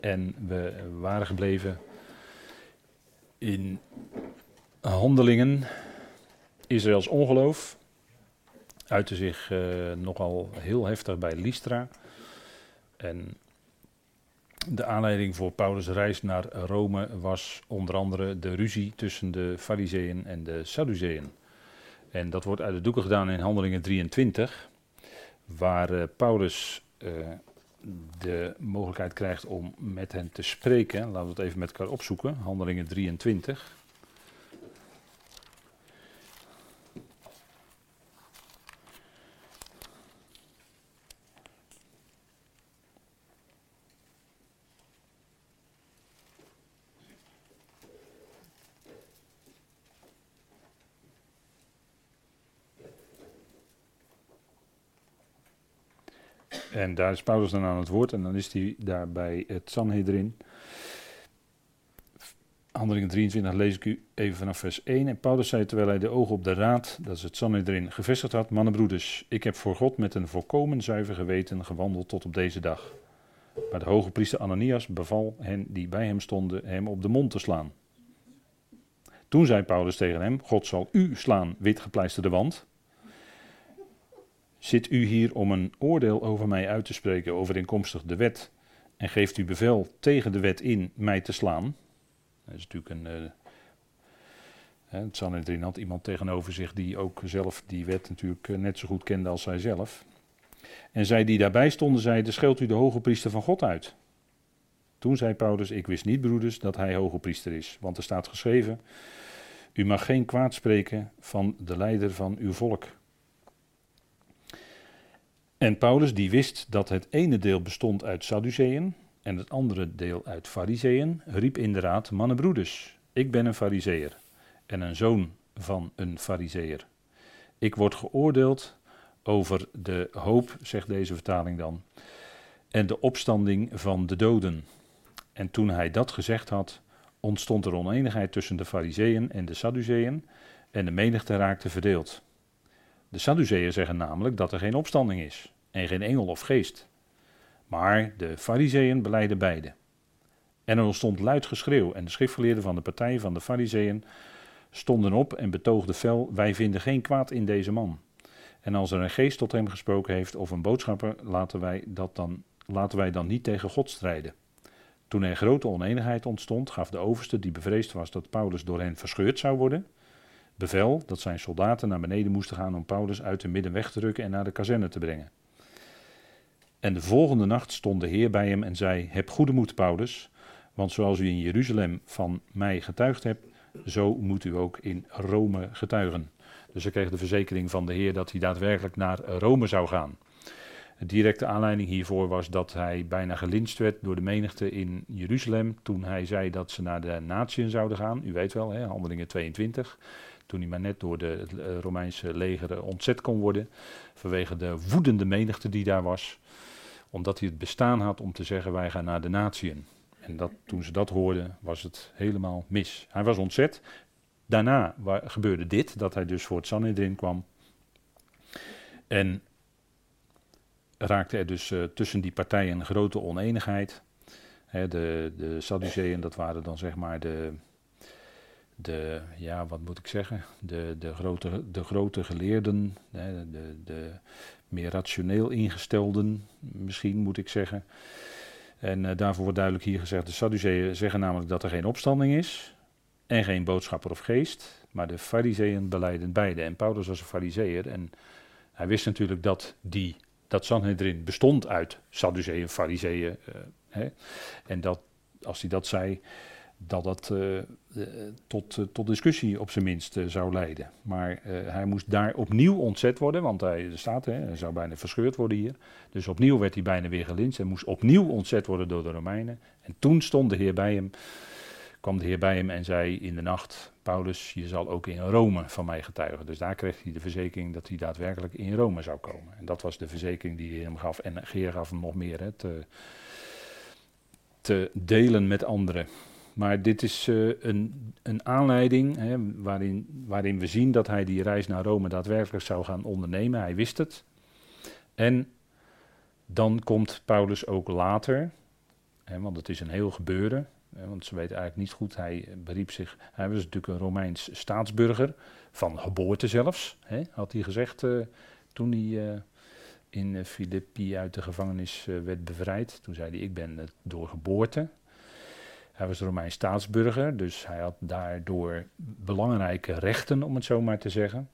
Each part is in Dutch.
En we waren gebleven in handelingen. Israëls ongeloof uitte zich uh, nogal heel heftig bij Lystra. En de aanleiding voor Paulus' reis naar Rome was onder andere de ruzie tussen de Fariseeën en de Sadduceeën. En dat wordt uit de doeken gedaan in Handelingen 23, waar uh, Paulus uh, de mogelijkheid krijgt om met hen te spreken. Laten we het even met elkaar opzoeken. Handelingen 23. En daar is Paulus dan aan het woord en dan is hij daar bij het Sanhedrin. Handelingen 23 lees ik u even vanaf vers 1. En Paulus zei terwijl hij de ogen op de raad, dat is het Sanhedrin, gevestigd had: Mannenbroeders, ik heb voor God met een volkomen zuiver geweten gewandeld tot op deze dag. Maar de hoge priester Ananias beval hen die bij hem stonden hem op de mond te slaan. Toen zei Paulus tegen hem: God zal u slaan, wit gepleisterde wand. Zit u hier om een oordeel over mij uit te spreken overeenkomstig de wet en geeft u bevel tegen de wet in mij te slaan? Dat is natuurlijk een. Uh, het Sanhedrin had iemand tegenover zich die ook zelf die wet natuurlijk eh, net zo goed kende als zij zelf. En zij die daarbij stonden zeiden, scheelt u de hoge priester van God uit? Toen zei Paulus, ik wist niet broeders dat hij hoge priester is, want er staat geschreven, u mag geen kwaad spreken van de leider van uw volk. En Paulus die wist dat het ene deel bestond uit Sadduceeën en het andere deel uit Fariseeën, riep inderdaad, mannenbroeders, ik ben een Fariseer en een zoon van een Fariseer. Ik word geoordeeld over de hoop, zegt deze vertaling dan, en de opstanding van de doden. En toen hij dat gezegd had, ontstond er oneenigheid tussen de Fariseeën en de Sadduceeën en de menigte raakte verdeeld. De Sadduceeën zeggen namelijk dat er geen opstanding is en geen engel of geest. Maar de Fariseeën beleiden beide. En er ontstond luid geschreeuw en de schriftgeleerden van de partij van de Fariseeën stonden op en betoogden fel: Wij vinden geen kwaad in deze man. En als er een geest tot hem gesproken heeft of een boodschapper, laten wij, dat dan, laten wij dan niet tegen God strijden. Toen er grote oneenigheid ontstond, gaf de overste, die bevreesd was dat Paulus door hen verscheurd zou worden, bevel dat zijn soldaten naar beneden moesten gaan om Paulus uit de midden weg te rukken en naar de kazerne te brengen. En de volgende nacht stond de Heer bij hem en zei: Heb goede moed, Paulus, want zoals u in Jeruzalem van mij getuigd hebt, zo moet u ook in Rome getuigen. Dus hij kreeg de verzekering van de Heer dat hij daadwerkelijk naar Rome zou gaan. De directe aanleiding hiervoor was dat hij bijna gelinst werd door de menigte in Jeruzalem toen hij zei dat ze naar de natieën zouden gaan. U weet wel, hè, handelingen 22. Toen hij maar net door de Romeinse leger ontzet kon worden vanwege de woedende menigte die daar was omdat hij het bestaan had om te zeggen wij gaan naar de natieën. En dat, toen ze dat hoorden was het helemaal mis. Hij was ontzet. Daarna gebeurde dit, dat hij dus voor het Sanhedrin kwam. En raakte er dus uh, tussen die partijen een grote oneenigheid. de, de Sadduceeën, dat waren dan zeg maar de, de, ja, wat moet ik zeggen, de, de, grote, de grote geleerden, de, de, de meer rationeel ingestelden, misschien moet ik zeggen. En uh, daarvoor wordt duidelijk hier gezegd, de Sadduceeën zeggen namelijk dat er geen opstanding is en geen boodschapper of geest, maar de Fariseeën beleiden beide. En Paulus was een Fariseer en hij wist natuurlijk dat die, dat Sanhedrin bestond uit Sadduceeën, Fariseeën. Uh, en dat, als hij dat zei, dat dat uh, tot, uh, tot discussie op zijn minst zou leiden. Maar hij moest daar opnieuw ontzet worden, want hij staat, hè, hij zou bijna verscheurd worden hier. Dus opnieuw werd hij bijna weer gelinst en moest opnieuw ontzet worden door de Romeinen. En toen stond de Heer bij hem, kwam de Heer bij hem en zei in de nacht, Paulus, je zal ook in Rome van mij getuigen. Dus daar kreeg hij de verzekering dat hij daadwerkelijk in Rome zou komen. En dat was de verzekering die hij hem gaf. En Geer gaf hem nog meer, hè, te, te delen met anderen. Maar dit is uh, een, een aanleiding hè, waarin, waarin we zien dat hij die reis naar Rome daadwerkelijk zou gaan ondernemen. Hij wist het. En dan komt Paulus ook later, hè, want het is een heel gebeuren. Hè, want ze weten eigenlijk niet goed, hij beriep zich, hij was natuurlijk een Romeins staatsburger, van geboorte zelfs, had hij gezegd uh, toen hij uh, in Filippi uit de gevangenis werd bevrijd. Toen zei hij, ik ben door geboorte. Hij was Romeins staatsburger, dus hij had daardoor belangrijke rechten, om het zo maar te zeggen.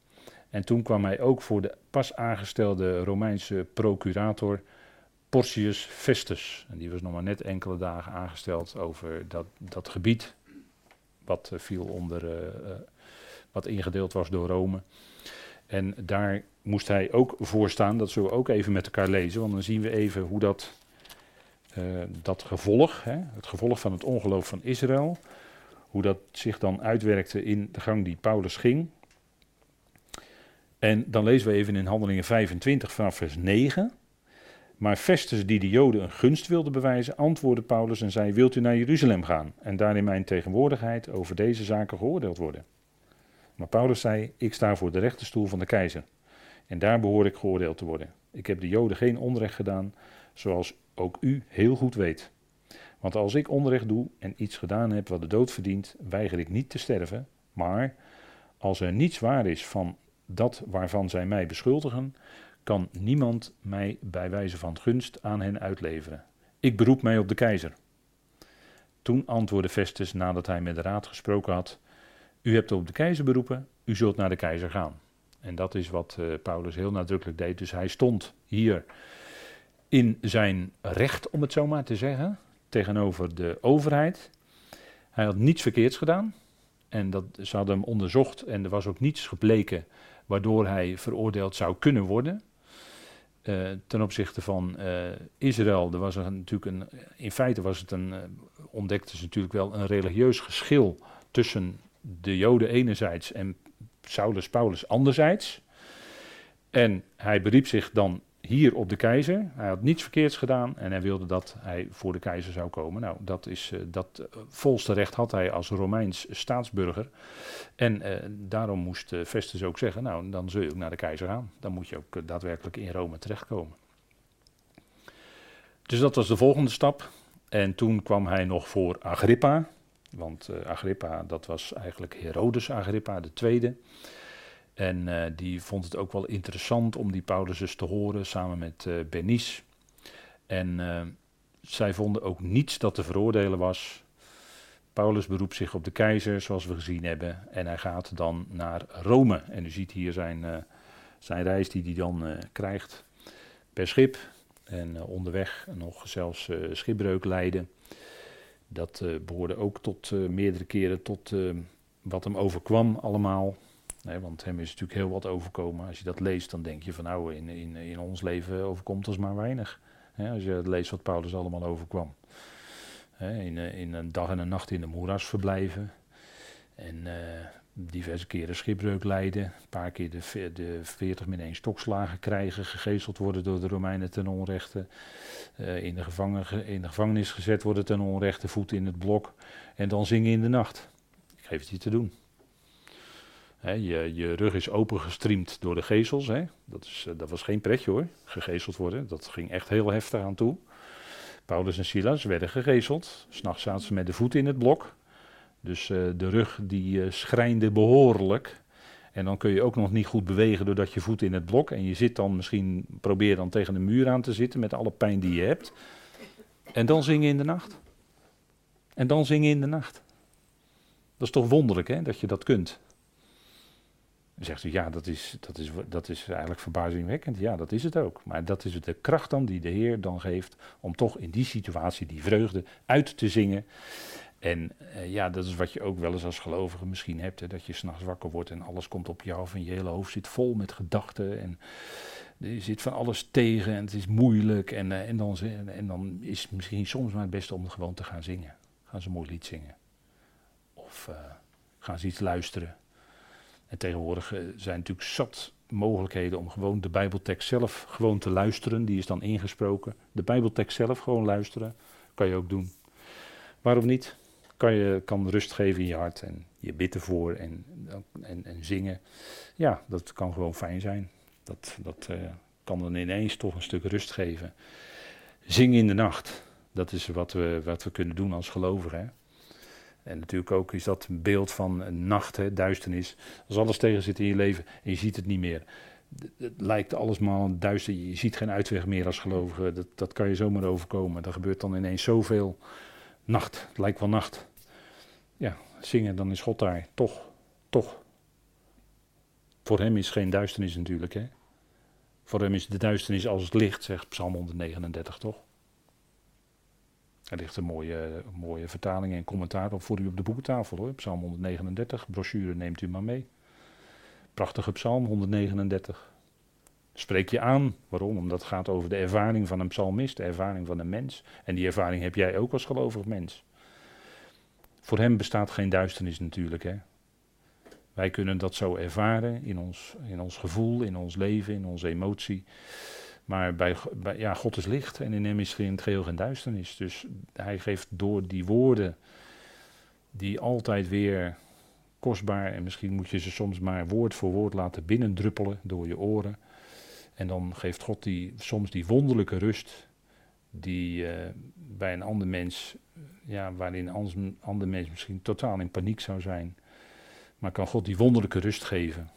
En toen kwam hij ook voor de pas aangestelde Romeinse procurator Porcius Festus. En die was nog maar net enkele dagen aangesteld over dat, dat gebied, wat uh, viel onder, uh, uh, wat ingedeeld was door Rome. En daar moest hij ook voor staan, dat zullen we ook even met elkaar lezen, want dan zien we even hoe dat, dat gevolg, hè, het gevolg van het ongeloof van Israël, hoe dat zich dan uitwerkte in de gang die Paulus ging. En dan lezen we even in Handelingen 25 vanaf vers 9. Maar Festus, die de Joden een gunst wilde bewijzen, antwoordde Paulus en zei: Wilt u naar Jeruzalem gaan en daar in mijn tegenwoordigheid over deze zaken geoordeeld worden? Maar Paulus zei: Ik sta voor de rechterstoel van de keizer. En daar behoor ik geoordeeld te worden. Ik heb de Joden geen onrecht gedaan, zoals ook u heel goed weet. Want als ik onrecht doe en iets gedaan heb wat de dood verdient, weiger ik niet te sterven. Maar als er niets waar is van dat waarvan zij mij beschuldigen, kan niemand mij bij wijze van gunst aan hen uitleveren. Ik beroep mij op de keizer. Toen antwoordde Festus nadat hij met de raad gesproken had: U hebt op de keizer beroepen, u zult naar de keizer gaan. En dat is wat uh, Paulus heel nadrukkelijk deed. Dus hij stond hier in zijn recht, om het zo maar te zeggen, tegenover de overheid. Hij had niets verkeerds gedaan. En dat, ze hadden hem onderzocht en er was ook niets gebleken waardoor hij veroordeeld zou kunnen worden. Uh, ten opzichte van uh, Israël, er was natuurlijk een, in feite was het een, uh, ontdekte ze natuurlijk wel een religieus geschil tussen de Joden enerzijds en Saulus Paulus anderzijds. En hij beriep zich dan hier op de keizer. Hij had niets verkeerds gedaan en hij wilde dat hij voor de keizer zou komen. Nou, dat, is, uh, dat uh, volste recht had hij als Romeins staatsburger. En uh, daarom moest Festus ook zeggen, nou, dan zul je ook naar de keizer gaan. Dan moet je ook daadwerkelijk in Rome terechtkomen. Dus dat was de volgende stap. En toen kwam hij nog voor Agrippa. Want Agrippa, dat was eigenlijk Herodes Agrippa, de tweede. En uh, die vond het ook wel interessant om die Paulus eens te horen samen met uh, Bernice. En uh, zij vonden ook niets dat te veroordelen was. Paulus beroept zich op de keizer, zoals we gezien hebben. En hij gaat dan naar Rome. En u ziet hier zijn, zijn reis die hij dan krijgt per schip. En onderweg nog zelfs schipbreuk leiden. Dat behoorde ook tot meerdere keren tot wat hem overkwam allemaal. Nee, want hem is natuurlijk heel wat overkomen. Als je dat leest, dan denk je van nou, in, in, in ons leven overkomt ons maar weinig. als je leest wat Paulus allemaal overkwam. in, eh, in een dag en een nacht in de moeras verblijven. En uh, diverse keren schipbreuk lijden. Een paar keer de, de 40 min 1 stokslagen krijgen. Gegezeld worden door de Romeinen ten onrechte. Uh, in, de gevangen, in de gevangenis gezet worden ten onrechte. Voet in het blok. En dan zingen in de nacht. Ik geef het je te doen je, rug is opengestreamd door de gezels. Dat, is, eh, dat was geen pretje hoor, gegezeld worden. Dat ging echt heel heftig aan toe. Paulus en Silas werden gegezeld. S'nachts zaten ze met de voet in het blok. Dus uh, de rug die uh, schrijnde behoorlijk. En dan kun je ook nog niet goed bewegen doordat je voet in het blok. En je zit dan misschien, probeer dan tegen de muur aan te zitten met alle pijn die je hebt. En dan zingen in de nacht. En dan zingen in de nacht. Dat is toch wonderlijk hè, dat je dat kunt. Dan zegt u, ja, dat is, dat, is, dat is eigenlijk verbazingwekkend. Ja, dat is het ook. Maar dat is de kracht dan die de Heer dan geeft om toch in die situatie die vreugde uit te zingen. En uh, ja, dat is wat je ook wel eens als gelovige misschien hebt. Hè, dat je s'nachts wakker wordt en alles komt op jou af en je hele hoofd zit vol met gedachten. En je zit van alles tegen en het is moeilijk. En, uh, en, dan, is het misschien soms maar het beste om gewoon te gaan zingen. Gaan ze een mooi lied zingen. Of uh, gaan ze iets luisteren. En tegenwoordig uh, zijn natuurlijk zat mogelijkheden om gewoon de Bijbeltekst zelf gewoon te luisteren. Die is dan ingesproken. De Bijbeltekst zelf gewoon luisteren. Kan je ook doen. Waarom niet? Kan je kan rust geven in je hart en je bidden voor en, en, en zingen. Ja, dat kan gewoon fijn zijn. Dat, dat uh, kan dan ineens toch een stuk rust geven. Zing in de nacht. Dat is wat we, wat we kunnen doen als gelovigen. Hè? En natuurlijk ook is dat een beeld van nacht, duisternis. Als alles tegen zit in je leven en je ziet het niet meer. Het lijkt alles maar duister. Je ziet geen uitweg meer als gelovige. Dat, dat kan je zomaar overkomen. Er gebeurt dan ineens zoveel. Nacht, het lijkt wel nacht. Ja, zingen, dan is God daar. Toch, toch. Voor hem is geen duisternis natuurlijk. Hè? Voor hem is de duisternis als het licht, zegt Psalm 139, toch? Er ligt een mooie, mooie vertaling en commentaar op voor u op de boekentafel hoor. Psalm 139, brochure neemt u maar mee. Prachtige psalm 139. Spreek je aan. Waarom? Omdat het gaat over de ervaring van een psalmist, de ervaring van een mens. En die ervaring heb jij ook als gelovig mens. Voor hem bestaat geen duisternis natuurlijk. Hè? Wij kunnen dat zo ervaren in ons, in ons gevoel, in ons leven, in onze emotie. Maar bij, ja, God is licht en in hem is geen geheel geen duisternis. Dus hij geeft door die woorden, die altijd weer kostbaar, en misschien moet je ze soms maar woord voor woord laten binnendruppelen door je oren. En dan geeft God die, soms die wonderlijke rust, die uh, bij een ander mens, ja, waarin een ander mens misschien totaal in paniek zou zijn. Maar kan God die wonderlijke rust geven,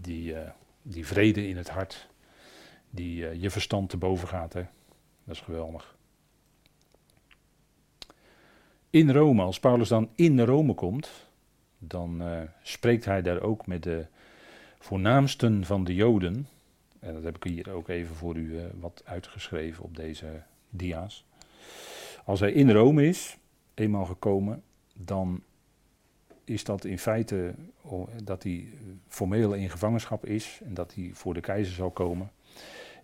die, uh, die vrede in het hart die uh, je verstand te boven gaat. Hè? Dat is geweldig. In Rome, als Paulus dan in Rome komt, dan uh, spreekt hij daar ook met de voornaamsten van de Joden. En dat heb ik hier ook even voor u uh, wat uitgeschreven op deze dia's. Als hij in Rome is, eenmaal gekomen, dan is dat in feite dat hij formeel in gevangenschap is en dat hij voor de keizer zal komen.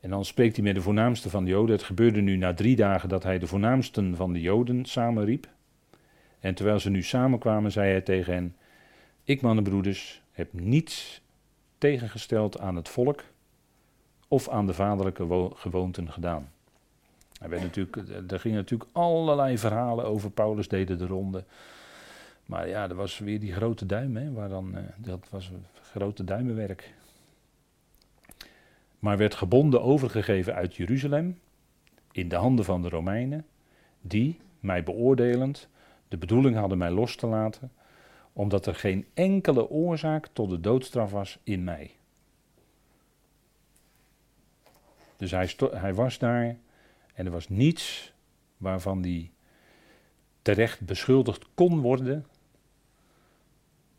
En dan spreekt hij met de voornaamste van de Joden. Het gebeurde nu na drie dagen dat hij de voornaamsten van de Joden samenriep. En terwijl ze nu samenkwamen, zei hij tegen hen: Ik, mannenbroeders, heb niets tegengesteld aan het volk of aan de vaderlijke gewoonten gedaan. Er, werd natuurlijk, er gingen natuurlijk allerlei verhalen over Paulus, deden de ronde. Maar ja, er was weer die grote duim, hè, waar dan, eh, dat was grote duimenwerk maar werd gebonden overgegeven uit Jeruzalem in de handen van de Romeinen, die, mij beoordelend, de bedoeling hadden mij los te laten, omdat er geen enkele oorzaak tot de doodstraf was in mij. Dus hij, hij was daar en er was niets waarvan hij terecht beschuldigd kon worden.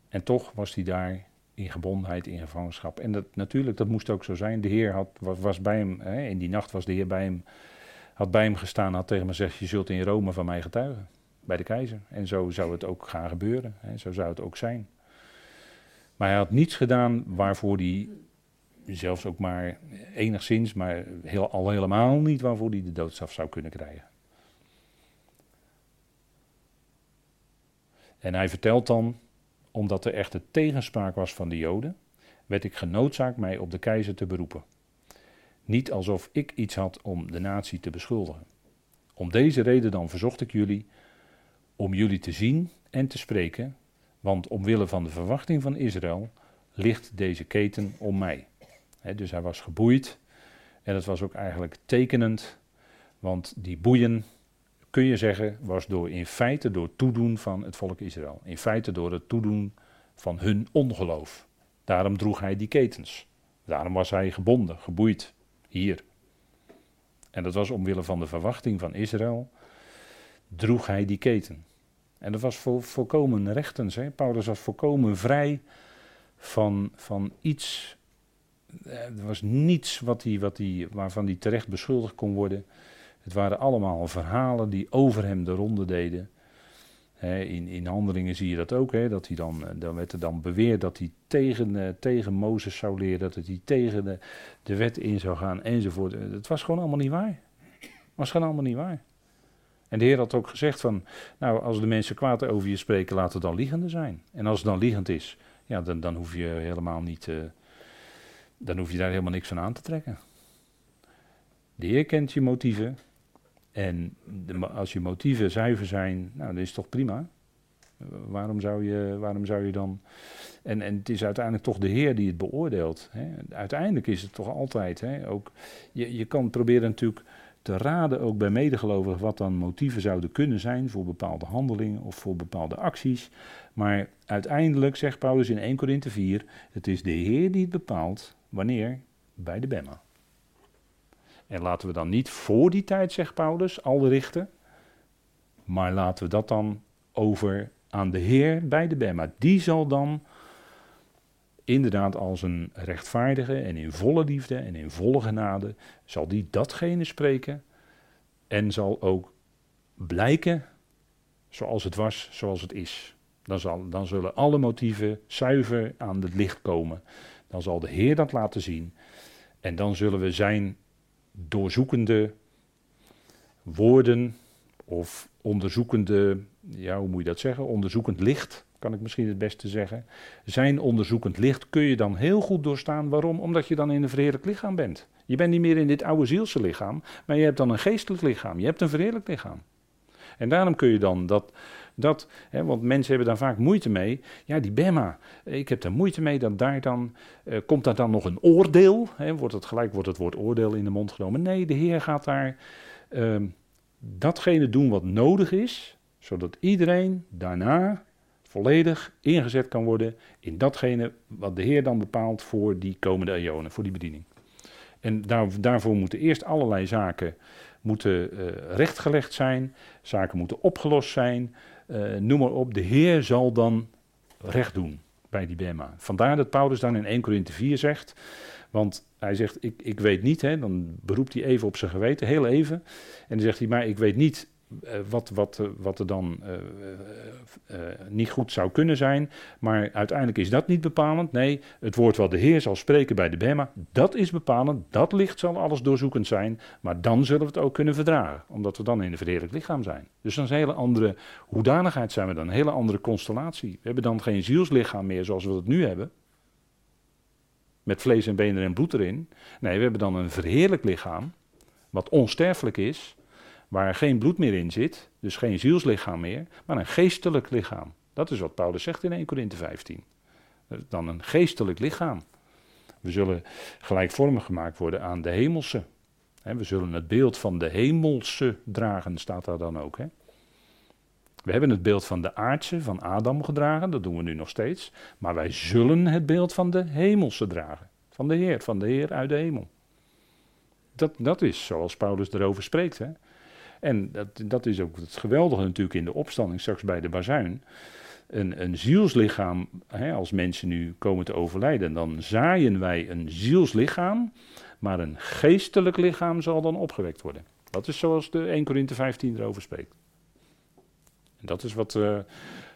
En toch was hij daar in gebondenheid, in gevangenschap. En dat, natuurlijk, dat moest ook zo zijn. De Heer had, was, bij hem, hè, in die nacht was de Heer bij hem, had bij hem gestaan, had tegen hem gezegd, je zult in Rome van mij getuigen, bij de keizer. En zo zou het ook gaan gebeuren, hè, zo zou het ook zijn. Maar hij had niets gedaan waarvoor hij, zelfs ook maar enigszins, maar heel, al helemaal niet waarvoor hij de doodstraf zou kunnen krijgen. En hij vertelt dan omdat er echte tegenspraak was van de Joden, werd ik genoodzaakt mij op de keizer te beroepen. Niet alsof ik iets had om de natie te beschuldigen. Om deze reden dan verzocht ik jullie om jullie te zien en te spreken, want omwille van de verwachting van Israël ligt deze keten om mij. dus hij was geboeid en het was ook eigenlijk tekenend, want die boeien kun je zeggen, was door in feite door toedoen van het volk Israël. In feite door het toedoen van hun ongeloof. Daarom droeg hij die ketens. Daarom was hij gebonden, geboeid, hier. En dat was omwille van de verwachting van Israël, droeg hij die keten. En dat was vol, volkomen rechtens. Hè? Paulus was volkomen vrij van, van iets. Eh, er was niets wat hij, wat hij, waarvan hij terecht beschuldigd kon worden. Het waren allemaal verhalen die over hem de ronde deden. in, in handelingen zie je dat ook, dat hij dan, eh, dan werd er dan beweerd dat hij tegen, uh, tegen Mozes zou leren, dat hij tegen de, de wet in zou gaan enzovoort. Het was gewoon allemaal niet waar. Het was gewoon allemaal niet waar. En de Heer had ook gezegd van, nou als de mensen kwaad over je spreken, laten het dan liegende zijn. En als het dan liegend is, ja, dan, dan hoef je helemaal niet, dan hoef je daar helemaal niks van aan te trekken. De Heer kent je motieven en de, als je motieven zuiver zijn, nou, dan is toch prima. Waarom zou je, waarom zou je dan. En, en het is uiteindelijk toch de Heer die het beoordeelt. Hè. Uiteindelijk is het toch altijd. Hè, ook, je, je kan proberen natuurlijk te raden, ook bij medegelovigen, wat dan motieven zouden kunnen zijn voor bepaalde handelingen of voor bepaalde acties. Maar uiteindelijk, zegt Paulus in 1 Korinthe 4, het is de Heer die het bepaalt wanneer bij de Bemma. En laten we dan niet voor die tijd, zegt Paulus, al richten, maar laten we dat dan over aan de Heer bij de Bemma. Die zal dan inderdaad als een rechtvaardige en in volle liefde en in volle genade, zal die datgene spreken en zal ook blijken zoals het was, zoals het is. Dan, zal, dan zullen alle motieven zuiver aan het licht komen. Dan zal de Heer dat laten zien. En dan zullen we zijn doorzoekende woorden of onderzoekende, ja, hoe moet je dat zeggen? Onderzoekend licht kan ik misschien het beste zeggen. Zijn onderzoekend licht kun je dan heel goed doorstaan. Waarom? Omdat je dan in een verheerlijk lichaam bent. Je bent niet meer in dit oude zielse lichaam, maar je hebt dan een geestelijk lichaam. Je hebt een verheerlijk lichaam. En daarom kun je dan dat, dat hè, want mensen hebben daar vaak moeite mee. Ja, die Bema, ik heb daar moeite mee dat daar dan, eh, komt daar dan nog een oordeel? Hè, wordt het gelijk, wordt het woord oordeel in de mond genomen? Nee, de Heer gaat daar uh, datgene doen wat nodig is, zodat iedereen daarna volledig ingezet kan worden in datgene wat de Heer dan bepaalt voor die komende eonen, voor die bediening. En daar, daarvoor moeten eerst allerlei zaken moeten, uh, rechtgelegd zijn, zaken moeten opgelost zijn, uh, noem maar op. De Heer zal dan recht doen bij die Bema. Vandaar dat Paulus dan in 1 Corinthië 4 zegt, want hij zegt, ik, ik weet niet, hè, dan beroept hij even op zijn geweten, heel even. En dan zegt hij, maar ik weet niet eh, wat, wat, eh, wat er dan uh, niet goed zou kunnen zijn. Maar uiteindelijk is dat niet bepalend. Nee, het woord wat de Heer zal spreken bij de Bema, dat is bepalend. Dat licht zal alles doorzoekend zijn. Maar dan zullen we het ook kunnen verdragen. Omdat we dan in een verheerlijk lichaam zijn. Dus dan is een hele andere hoedanigheid zijn we dan. Een hele andere constellatie. We hebben dan geen zielslichaam meer zoals we dat nu hebben. Met vlees en benen en bloed erin. Nee, we hebben dan een verheerlijk lichaam. Wat onsterfelijk is waar geen bloed meer in zit, dus geen zielslichaam meer, maar een geestelijk lichaam. Dat is wat Paulus zegt in 1 Corinthië 15. Dan een geestelijk lichaam. We zullen gelijkvormig gemaakt worden aan de hemelse. We zullen het beeld van de hemelse dragen, staat daar dan ook. We hebben het beeld van de aardse, van Adam gedragen, dat doen we nu nog steeds. Maar wij zullen het beeld van de hemelse dragen. Van de Heer, van de Heer uit de hemel. Dat, dat is zoals Paulus erover spreekt. Hè? En dat, dat is ook het geweldige natuurlijk in de opstanding straks bij de bazuin. Een, een zielslichaam, hè, als mensen nu komen te overlijden, dan zaaien wij een zielslichaam, maar een geestelijk lichaam zal dan opgewekt worden. Dat is zoals de 1 Korinthe 15 erover spreekt. En dat is wat we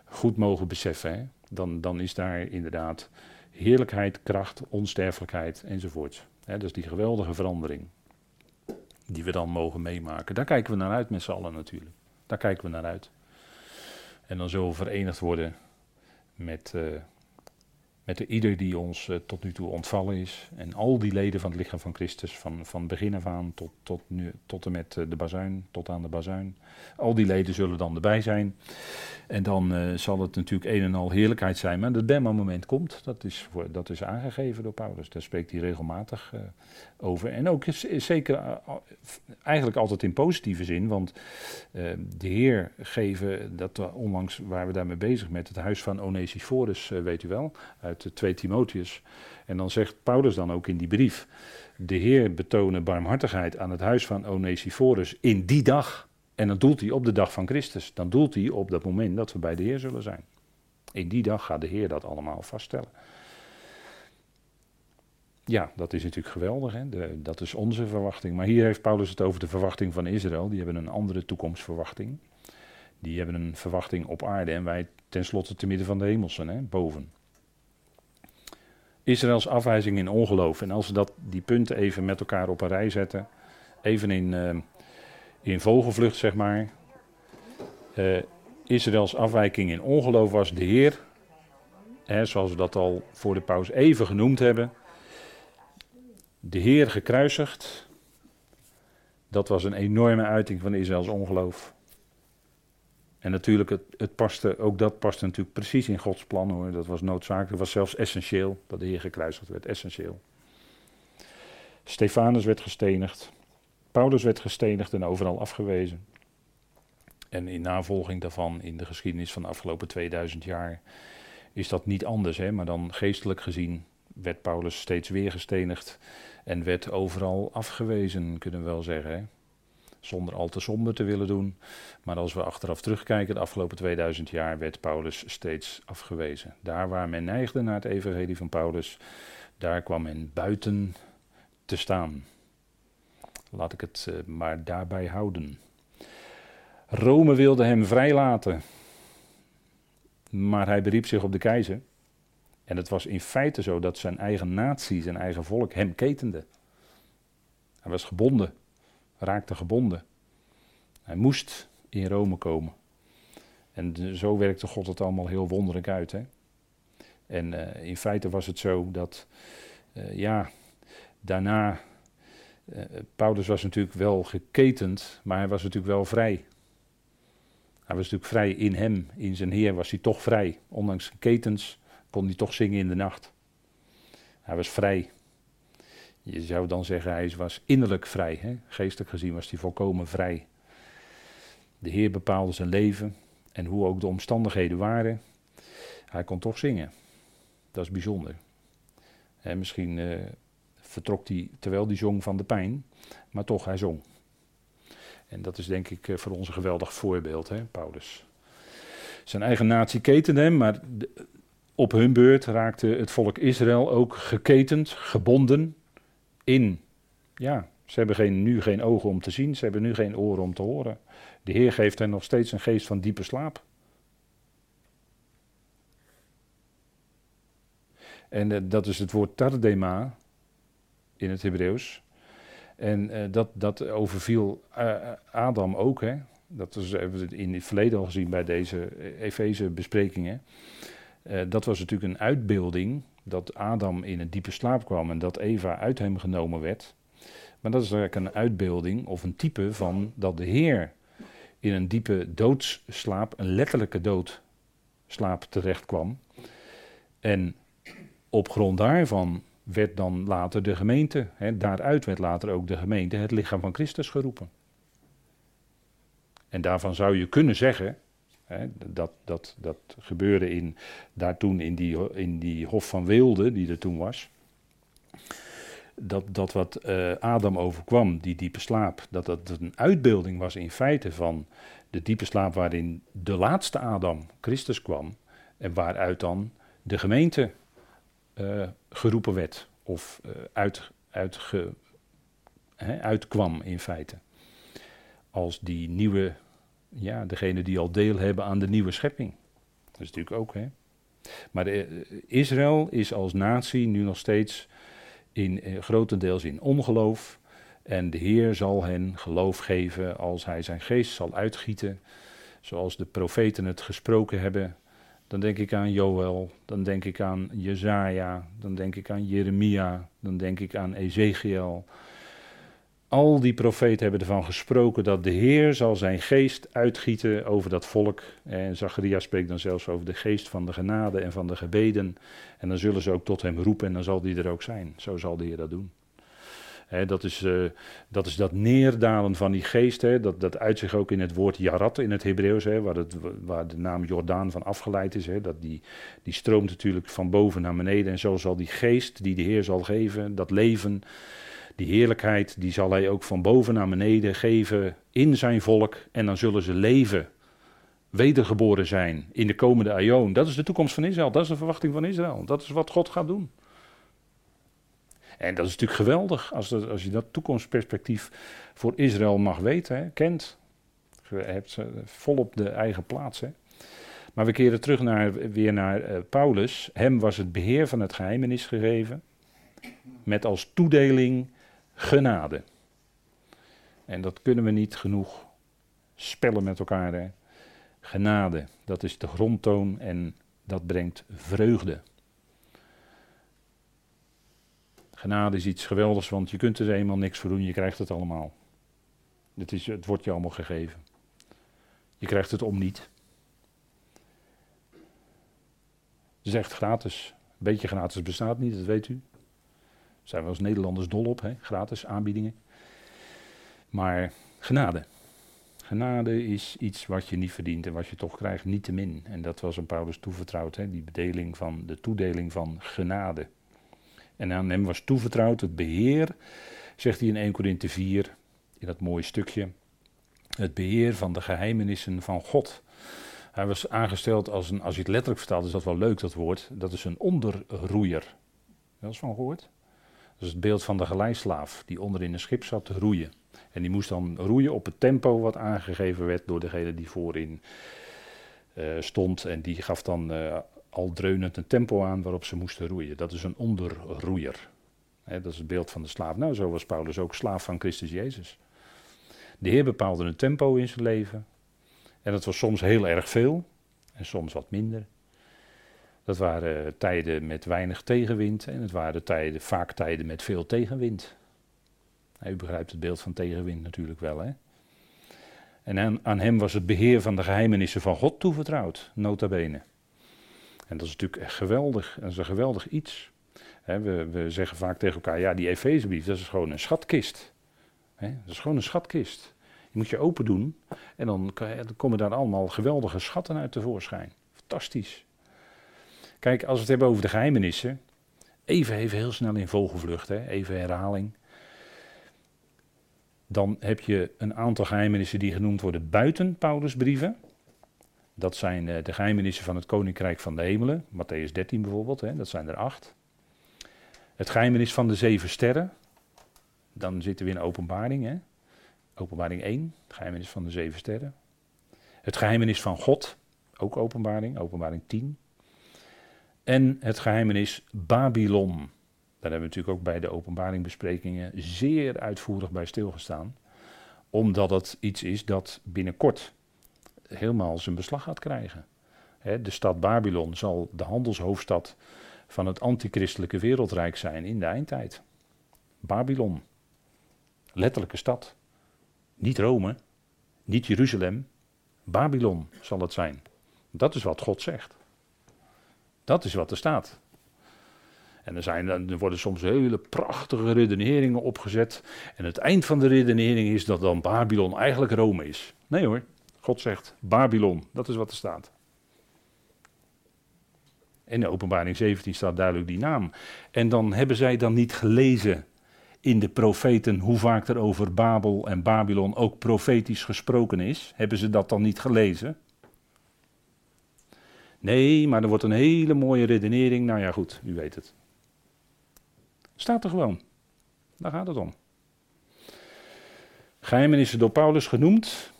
goed mogen beseffen. Dan, dan is daar inderdaad heerlijkheid, kracht, onsterfelijkheid enzovoort. Hè, dat is die geweldige verandering die we dan mogen meemaken. Daar kijken we naar uit met z'n allen natuurlijk. Daar kijken we naar uit. En dan zullen we verenigd worden met, uh, met ieder die ons uh, tot nu toe ontvallen is. En al die leden van het lichaam van Christus, van, van begin af aan tot, tot, nu, tot en met uh, de bazuin, tot aan de bazuin. Al die leden zullen dan erbij zijn. En dan zal het natuurlijk een en al heerlijkheid zijn. Maar het Bema-moment komt, dat is, voor, dat is aangegeven door Paulus. Daar spreekt hij regelmatig over. En ook zeker uh, eigenlijk altijd in positieve zin. Want de Heer geven, dat onlangs waren we daarmee bezig met het huis van Onesiphorus, weet u wel, uit de 2 Timotheus. En dan zegt Paulus dan ook in die brief, de Heer betonen barmhartigheid aan het huis van Onesiphorus in die dag en dan doelt hij op de dag van Christus. Dan doelt hij op dat moment dat we bij de Heer zullen zijn. In die dag gaat de Heer dat allemaal vaststellen. Ja, dat is natuurlijk geweldig. Hè? Dat is onze verwachting. Maar hier heeft Paulus het over de verwachting van Israël. Die hebben een andere toekomstverwachting. Die hebben een verwachting op aarde en wij tenslotte te midden van de hemelsen, hè? boven. Israëls afwijzing in ongeloof. En als we dat, die punten even met elkaar op een rij zetten, even in, uh, in vogelvlucht, zeg maar. Uh, Israëls afwijking in ongeloof was de Heer, hè, zoals we dat al voor de pauze even genoemd hebben. De Heer gekruisigd, dat was een enorme uiting van Israëls ongeloof. En natuurlijk, het, het paste, ook dat paste natuurlijk precies in Gods plan hoor. Dat was noodzakelijk, dat was zelfs essentieel dat de Heer gekruisigd werd, essentieel. Stefanus werd gestenigd. Paulus werd gestenigd en overal afgewezen. En in navolging daarvan, in de geschiedenis van de afgelopen 2000 jaar, is dat niet anders. Hè? Maar dan geestelijk gezien werd Paulus steeds weer gestenigd en werd overal afgewezen, kunnen we wel zeggen. Hè? Zonder al te somber te willen doen. Maar als we achteraf terugkijken, de afgelopen 2000 jaar werd Paulus steeds afgewezen. Daar waar men neigde naar het evangelie van Paulus, daar kwam men buiten te staan. Laat ik het uh, maar daarbij houden. Rome wilde hem vrijlaten, maar hij beriep zich op de keizer. En het was in feite zo dat zijn eigen natie, zijn eigen volk, hem ketende. Hij was gebonden, raakte gebonden. Hij moest in Rome komen. En zo werkte God het allemaal heel wonderlijk uit. Hè? En uh, in feite was het zo dat, uh, ja, daarna, uh, Paulus was natuurlijk wel geketend, maar hij was natuurlijk wel vrij. Hij was natuurlijk vrij in hem, in zijn Heer was hij toch vrij. Ondanks ketens kon hij toch zingen in de nacht. Hij was vrij. Je zou dan zeggen, hij was innerlijk vrij. Hè? Geestelijk gezien was hij volkomen vrij. De Heer bepaalde zijn leven en hoe ook de omstandigheden waren. Hij kon toch zingen. Dat is bijzonder. misschien uh, vertrok hij terwijl hij zong van de pijn, maar toch, hij zong. En dat is denk ik eh, voor ons een geweldig voorbeeld, hè, Paulus. Zijn eigen natie ketende hem, maar op hun beurt raakte het volk Israël ook geketend, gebonden in. Ja, ze hebben geen, nu geen ogen om te zien, ze hebben nu geen oren om te horen. De Heer geeft hen nog steeds een geest van diepe slaap. En uh, dat is het woord tardema in het Hebreeuws. En uh, dat, dat overviel uh, Adam ook. Hè? Dat hebben we in het verleden al gezien bij deze Efeze besprekingen. Uh, dat was natuurlijk een uitbeelding dat Adam in een diepe slaap kwam en dat Eva uit hem genomen werd. Maar dat is eigenlijk een uitbeelding of een type van dat de Heer in een diepe doodsslaap, een letterlijke doodslaap terecht kwam. En op grond daarvan werd dan later de gemeente, hè, daaruit werd later ook de gemeente het lichaam van Christus geroepen. En daarvan zou je kunnen zeggen, dat, dat, dat gebeurde in, daar toen in die, in die Hof van Weelde, die er toen was, dat, dat wat uh, Adam overkwam, die diepe slaap, dat dat een uitbeelding was in feite van de diepe slaap waarin de laatste Adam, Christus, kwam en waaruit dan de gemeente uh, geroepen werd of uh, uit, hè, uitkwam in feite. Als die nieuwe, ja, degene die al deel hebben aan de nieuwe schepping. Dat is natuurlijk ook, hè. Maar de, uh, Israël is als natie nu nog steeds in, uh, grotendeels in ongeloof. En de Heer zal hen geloof geven als Hij zijn geest zal uitgieten. Zoals de profeten het gesproken hebben dan denk ik aan Joël, dan denk ik aan Jezaja, dan denk ik aan Jeremia, dan denk ik aan Ezekiel. Al die profeten hebben ervan gesproken dat de Heer zal zijn geest uitgieten over dat volk. En Zacharia spreekt dan zelfs over de geest van de genade en van de gebeden. En dan zullen ze ook tot hem roepen en dan zal die er ook zijn. Zo zal de Heer dat doen dat, is, uh, dat is dat neerdalen van die geest. dat, dat uit zich ook in het woord jarat in het Hebreeuws, waar, waar de naam Jordaan van afgeleid is. dat die, die stroomt natuurlijk van boven naar beneden. En zo zal die geest die de Heer zal geven, dat leven, die heerlijkheid, die zal hij ook van boven naar beneden geven in zijn volk. En dan zullen ze leven, wedergeboren zijn in de komende aion. Dat is de toekomst van Israël, dat is de verwachting van Israël. Dat is wat God gaat doen. En dat is natuurlijk geweldig als, als je dat toekomstperspectief voor Israël mag weten, kent. Je hebt volop de eigen plaats. Hè. Maar we keren terug naar, weer naar uh, Paulus. Hem was het beheer van het geheimenis gegeven. Met als toedeling genade. En dat kunnen we niet genoeg spellen met elkaar. Hè. Genade, dat is de grondtoon en dat brengt vreugde. Genade is iets geweldigs, want je kunt er eenmaal niks voor doen, je krijgt het allemaal. Het, is, het wordt je allemaal gegeven. Je krijgt het om niet. Echt gratis. Een beetje gratis bestaat niet, dat weet u. Zijn we als Nederlanders dol op, hè? gratis aanbiedingen. Maar genade. Genade is iets wat je niet verdient en wat je toch krijgt, niet te min. En dat was aan Paulus toevertrouwd, hè? die bedeling van, de toedeling van genade. En aan hem was toevertrouwd het beheer, zegt hij in 1 Corinthe 4, in dat mooie stukje, het beheer van de geheimenissen van God. Hij was aangesteld als een, als je het letterlijk vertaalt, is dat wel leuk dat woord, dat is een onderroeier. Dat is van gehoord? Dat is het beeld van de geleislaaf die onder in een schip zat te roeien. En die moest dan roeien op het tempo wat aangegeven werd door degene die voorin uh, stond. En die gaf dan uh, al dreunend een tempo aan waarop ze moesten roeien. Dat is een onderroeier. dat is het beeld van de slaaf. Nou, zo was Paulus ook slaaf van Christus Jezus. De Heer bepaalde een tempo in zijn leven. En dat was soms heel erg veel en soms wat minder. Dat waren tijden met weinig tegenwind en het waren tijden, vaak tijden met veel tegenwind. u begrijpt het beeld van tegenwind natuurlijk wel, hè? En aan, aan, hem was het beheer van de geheimenissen van God toevertrouwd, nota bene. En dat is natuurlijk echt geweldig, dat is een geweldig iets. we, we, zeggen vaak tegen elkaar, ja, die Efezebrief, dat is gewoon een schatkist. dat is gewoon een schatkist. Die moet je open doen en dan, dan komen daar allemaal geweldige schatten uit tevoorschijn. Fantastisch. Kijk, als we het hebben over de geheimenissen. Even, even heel snel in vogelvlucht, hè, even herhaling. Dan heb je een aantal geheimenissen die genoemd worden buiten Paulusbrieven. Dat zijn uh, de geheimenissen van het Koninkrijk van de Hemelen, Matthäus 13 bijvoorbeeld, hè, dat zijn er acht. Het geheimenis van de zeven sterren, dan zitten we in openbaring, hè. openbaring 1, het geheimenis van de zeven sterren. Het geheimenis van God, ook openbaring, openbaring 10. En het geheimenis Babylon. Daar hebben we natuurlijk ook bij de openbaringbesprekingen zeer uitvoerig bij stilgestaan. Omdat het iets is dat binnenkort helemaal zijn beslag gaat krijgen. de stad Babylon zal de handelshoofdstad van het antichristelijke wereldrijk zijn in de eindtijd. Babylon. Letterlijke stad. Niet Rome, niet Jeruzalem. Babylon zal het zijn. Dat is wat God zegt. Dat is wat er staat. En er, zijn, er worden soms hele prachtige redeneringen opgezet. En het eind van de redenering is dat dan Babylon eigenlijk Rome is. Nee hoor, God zegt Babylon, dat is wat er staat. In de openbaring 17 staat duidelijk die naam. En dan hebben zij dan niet gelezen in de profeten hoe vaak er over Babel en Babylon ook profetisch gesproken is. Hebben ze dat dan niet gelezen? Nee, maar er wordt een hele mooie redenering. Nou ja, goed, u weet het. Staat er gewoon. Daar gaat het om. Geheimenissen door Paulus genoemd.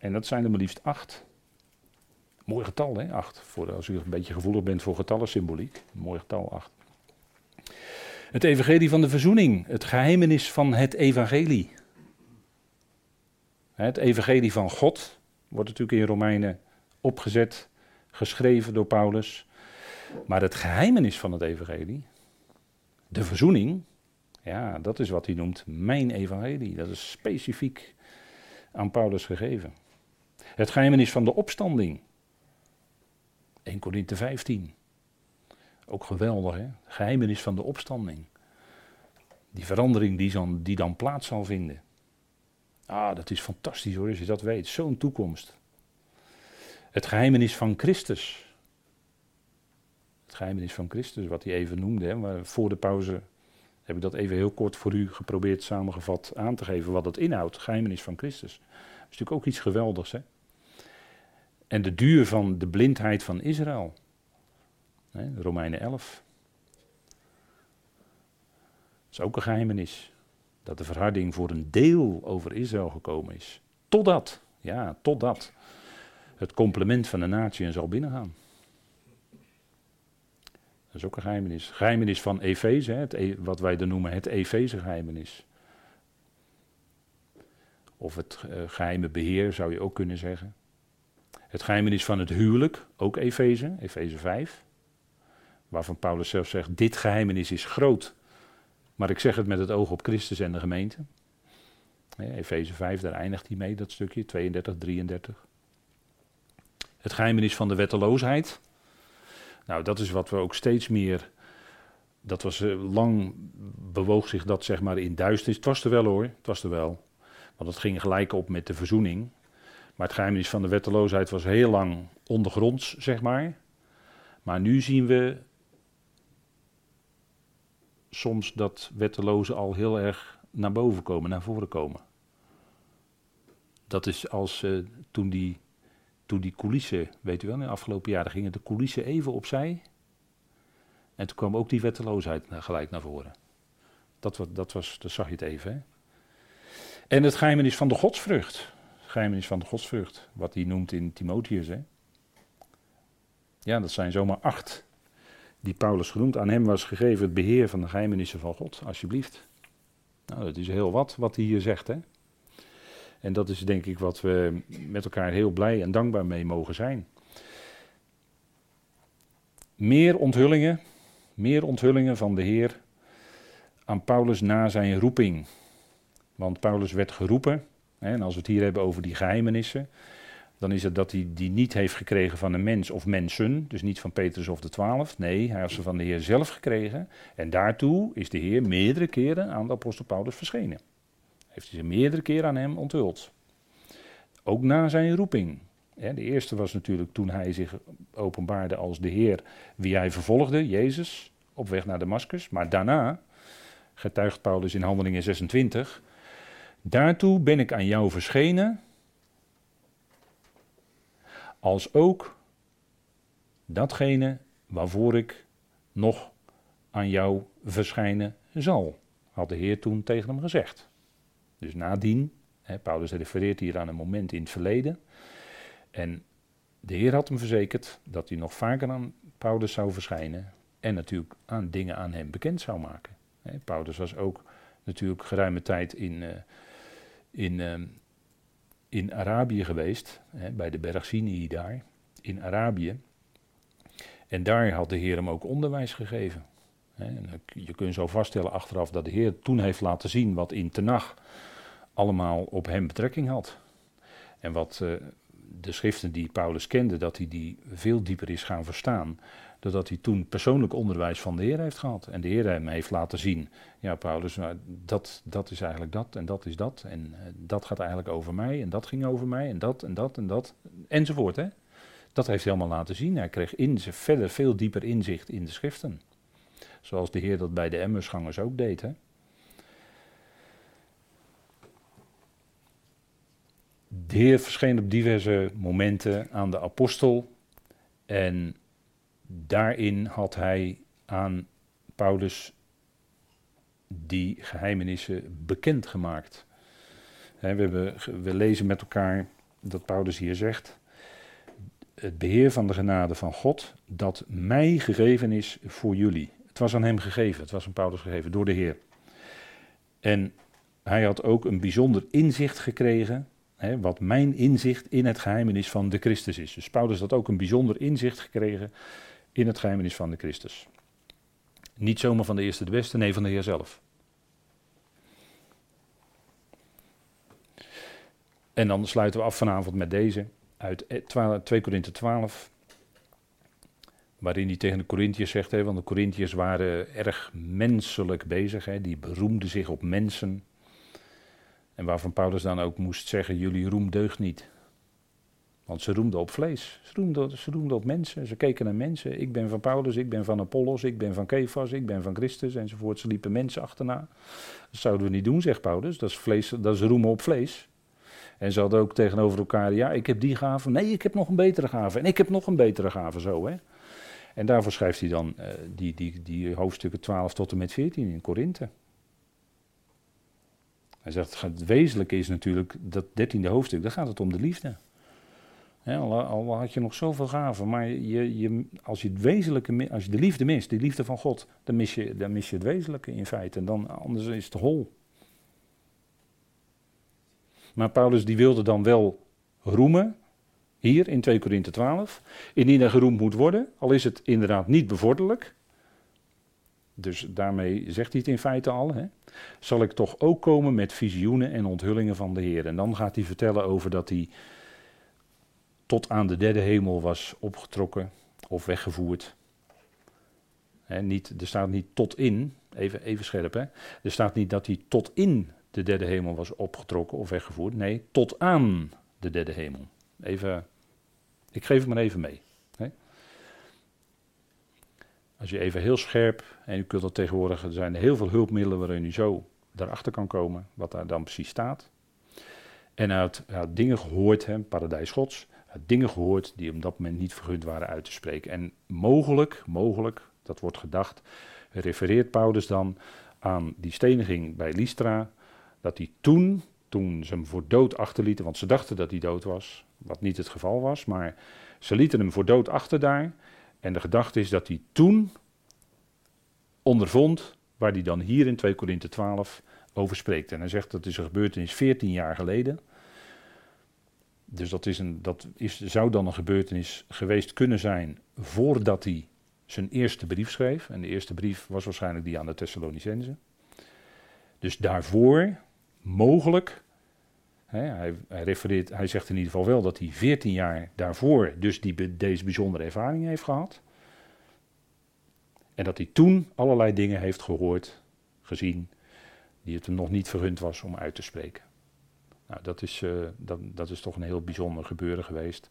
En dat zijn er maar liefst acht. Mooi getal, hè? Acht. Voor als u een beetje gevoelig bent voor getallensymboliek. Mooi getal, acht. Het evangelie van de verzoening. Het geheimenis van het evangelie. Het evangelie van God wordt natuurlijk in Romeinen opgezet geschreven door Paulus. Maar het geheimenis van het evangelie, de verzoening, ja, dat is wat hij noemt mijn evangelie. Dat is specifiek aan Paulus gegeven. Het geheimenis van de opstanding. 1 Korinthe 15. Ook geweldig, hè? Geheimenis van de opstanding. Die verandering die dan, die dan plaats zal vinden. Ah, dat is fantastisch hoor, als je dat weet. Zo'n toekomst. Het geheimenis van Christus. Het geheimenis van Christus, wat hij even noemde. Hè, maar voor de pauze heb ik dat even heel kort voor u geprobeerd samengevat aan te geven wat het inhoudt. Het geheimenis van Christus. Dat is natuurlijk ook iets geweldigs. Hè? En de duur van de blindheid van Israël. Hè, Romeinen 11. Dat is ook een geheimenis. Dat de verharding voor een deel over Israël gekomen is. Totdat, ja, totdat het complement van de natie zal binnengaan. Dat is ook een geheimenis. Geheimenis van Efeze, e- wat wij dan noemen het Efeze-geheimenis. Of het uh, geheime beheer zou je ook kunnen zeggen. Het geheimenis van het huwelijk, ook Efeze, Efeze 5. Waarvan Paulus zelf zegt, dit geheimenis is groot. Maar ik zeg het met het oog op Christus en de gemeente. Efeze 5, daar eindigt hij mee, dat stukje, 32, 33. Het geheimenis van de wetteloosheid. Nou, dat is wat we ook steeds meer. Dat was uh, lang bewoog zich dat zeg maar in duisternis. Het was er wel hoor, het was er wel. Want het ging gelijk op met de verzoening. Maar het geheimnis van de wetteloosheid was heel lang ondergronds, zeg maar. Maar nu zien we soms dat wettelozen al heel erg naar boven komen, naar voren komen. Dat is als uh, toen, die, toen die coulissen, weet u wel, in de afgelopen jaren gingen de coulissen even opzij. En toen kwam ook die wetteloosheid gelijk naar voren. Dat, dat, was, dat zag je het even. Hè? En het geheimnis van de godsvrucht. Het geheimnis van de godsvrucht, wat hij noemt in Timotheus. Hè? Ja, dat zijn zomaar acht die Paulus genoemd. Aan hem was gegeven het beheer van de geheimenissen van God, alsjeblieft. Nou, dat is heel wat wat hij hier zegt. Hè? En dat is denk ik wat we met elkaar heel blij en dankbaar mee mogen zijn. Meer onthullingen, meer onthullingen van de Heer aan Paulus na zijn roeping. Want Paulus werd geroepen, hè, en als we het hier hebben over die geheimenissen, dan is het dat hij die niet heeft gekregen van een mens of mensen, dus niet van Petrus of de twaalf. Nee, hij heeft ze van de Heer zelf gekregen. En daartoe is de Heer meerdere keren aan de apostel Paulus verschenen. Heeft hij ze meerdere keren aan hem onthuld. Ook na zijn roeping. De eerste was natuurlijk toen hij zich openbaarde als de Heer, wie hij vervolgde, Jezus, op weg naar Damascus. Maar daarna, getuigt Paulus in Handelingen 26, daartoe ben ik aan jou verschenen als ook datgene waarvoor ik nog aan jou verschijnen zal, had de Heer toen tegen hem gezegd. Dus nadien, hè, Paulus refereert hier aan een moment in het verleden, en de Heer had hem verzekerd dat hij nog vaker aan Paulus zou verschijnen en natuurlijk aan dingen aan hem bekend zou maken. Hè, Paulus was ook natuurlijk geruime tijd in, uh, in, uh, in Arabië geweest, hè, bij de berg Sinai daar, in Arabië. En daar had de Heer hem ook onderwijs gegeven. En je kunt zo vaststellen achteraf dat de Heer toen heeft laten zien wat in Tenach allemaal op hem betrekking had. En wat uh, de schriften die Paulus kende, dat hij die veel dieper is gaan verstaan doordat hij toen persoonlijk onderwijs van de Heer heeft gehad. En de Heer hem heeft laten zien, ja Paulus, nou, dat, dat is eigenlijk dat en dat is dat. En uh, dat gaat eigenlijk over mij en dat ging over mij en dat en dat en dat. Enzovoort. Hè? Dat heeft hij allemaal laten zien. Hij kreeg in, verder veel dieper inzicht in de schriften. Zoals de Heer dat bij de Emmersgangers ook deed. Hè? De Heer verscheen op diverse momenten aan de apostel. En daarin had hij aan Paulus die geheimenissen bekendgemaakt. we, hebben, we lezen met elkaar dat Paulus hier zegt: Het beheer van de genade van God, dat mij gegeven is voor jullie. Het was aan hem gegeven, het was aan Paulus gegeven door de Heer. En hij had ook een bijzonder inzicht gekregen, hè, wat mijn inzicht in het geheimenis van de Christus is. Dus Paulus had ook een bijzonder inzicht gekregen in het geheimenis van de Christus. Niet zomaar van de eerste de beste, nee van de Heer zelf. En dan sluiten we af vanavond met deze uit 2 Korinthe 12. Waarin hij tegen de Corinthiërs zegt, hè, want de Corinthiërs waren erg menselijk bezig. Hè, die beroemden zich op mensen. En waarvan Paulus dan ook moest zeggen, jullie roem deugt niet. Want ze roemden op vlees. Ze roemden, ze roemden op mensen. Ze keken naar mensen. Ik ben van Paulus, ik ben van Apollos, ik ben van Kefas, ik ben van Christus enzovoort. Ze liepen mensen achterna. Dat zouden we niet doen, zegt Paulus. Dat is, vlees, dat is roemen op vlees. En ze hadden ook tegenover elkaar, ja, ik heb die gave. Nee, ik heb nog een betere gave. En ik heb nog een betere gave, zo hè. En daarvoor schrijft hij dan uh, die, die, die hoofdstukken 12 tot en met 14 in Korinthe. Hij zegt, het wezenlijke is natuurlijk dat dertiende hoofdstuk, daar gaat het om de liefde al, had je nog zoveel gaven, maar je, je, als je het wezenlijke, als je de liefde mist, de liefde van God, dan mis je, dan mis je het wezenlijke in feite. En dan, anders is het hol. Maar Paulus die wilde dan wel roemen, hier in 2 Korinthe 12, indien er geroemd moet worden, al is het inderdaad niet bevorderlijk. Dus daarmee zegt hij het in feite al. Hè, zal ik toch ook komen met visioenen en onthullingen van de Heer. En dan gaat hij vertellen over dat hij tot aan de derde hemel was opgetrokken of weggevoerd. niet, er staat niet tot in, even, even scherp hè. Er staat niet dat hij tot in de derde hemel was opgetrokken of weggevoerd. Nee, tot aan de derde hemel. Even, ik geef het maar even mee. Als je even heel scherp, en u kunt dat tegenwoordig, er zijn heel veel hulpmiddelen waarin u zo daarachter kan komen, wat daar dan precies staat. En had dingen gehoord, hè, paradijs gods, had dingen gehoord die op dat moment niet vergund waren uit te spreken. En mogelijk, mogelijk, dat wordt gedacht, refereert Paulus dan aan die steniging bij Lystra, dat hij toen, toen ze hem voor dood achterlieten, want ze dachten dat hij dood was, wat niet het geval was, maar ze lieten hem voor dood achter daar. En de gedachte is dat hij toen ondervond waar hij dan hier in 2 Korinthe 12 over spreekt. En hij zegt dat is een gebeurtenis 14 jaar geleden. Dus dat, is een, dat is, zou dan een gebeurtenis geweest kunnen zijn voordat hij zijn eerste brief schreef. En de eerste brief was waarschijnlijk die aan de Thessalonicense. Dus daarvoor, mogelijk, hij, hij, refereert, hij zegt in ieder geval wel dat hij 14 jaar daarvoor dus die, deze bijzondere ervaring heeft gehad. En dat hij toen allerlei dingen heeft gehoord, gezien, die het hem nog niet vergund was om uit te spreken. Nou, dat is, uh, dat, dat is toch een heel bijzonder gebeuren geweest.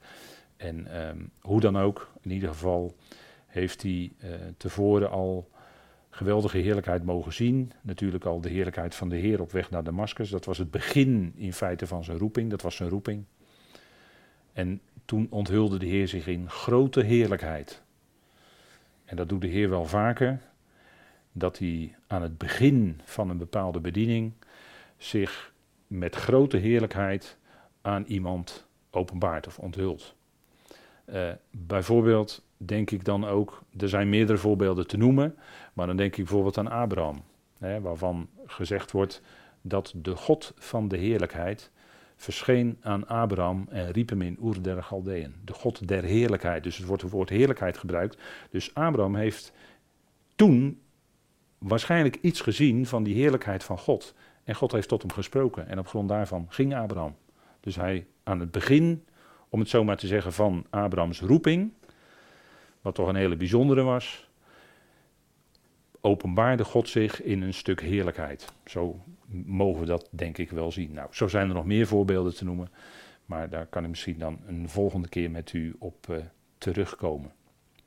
En um, hoe dan ook, in ieder geval heeft hij uh, tevoren al geweldige heerlijkheid mogen zien. Natuurlijk al de heerlijkheid van de Heer op weg naar Damascus. Dat was het begin in feite van zijn roeping. Dat was zijn roeping. En toen onthulde de Heer zich in grote heerlijkheid. En dat doet de Heer wel vaker. Dat hij aan het begin van een bepaalde bediening zich met grote heerlijkheid aan iemand openbaart of onthult. Uh, bijvoorbeeld denk ik dan ook, er zijn meerdere voorbeelden te noemen, maar dan denk ik bijvoorbeeld aan Abraham, hè, waarvan gezegd wordt dat de God van de heerlijkheid verscheen aan Abraham en riep hem in Oer der Galdeën. De God der heerlijkheid, dus het wordt het woord heerlijkheid gebruikt. Dus Abraham heeft toen waarschijnlijk iets gezien van die heerlijkheid van God. En God heeft tot hem gesproken en op grond daarvan ging Abraham. Dus hij aan het begin, om het zo maar te zeggen, van Abrahams roeping, wat toch een hele bijzondere was, openbaarde God zich in een stuk heerlijkheid. Zo mogen we dat denk ik wel zien. Nou, zo zijn er nog meer voorbeelden te noemen, maar daar kan ik misschien dan een volgende keer met u op uh, terugkomen.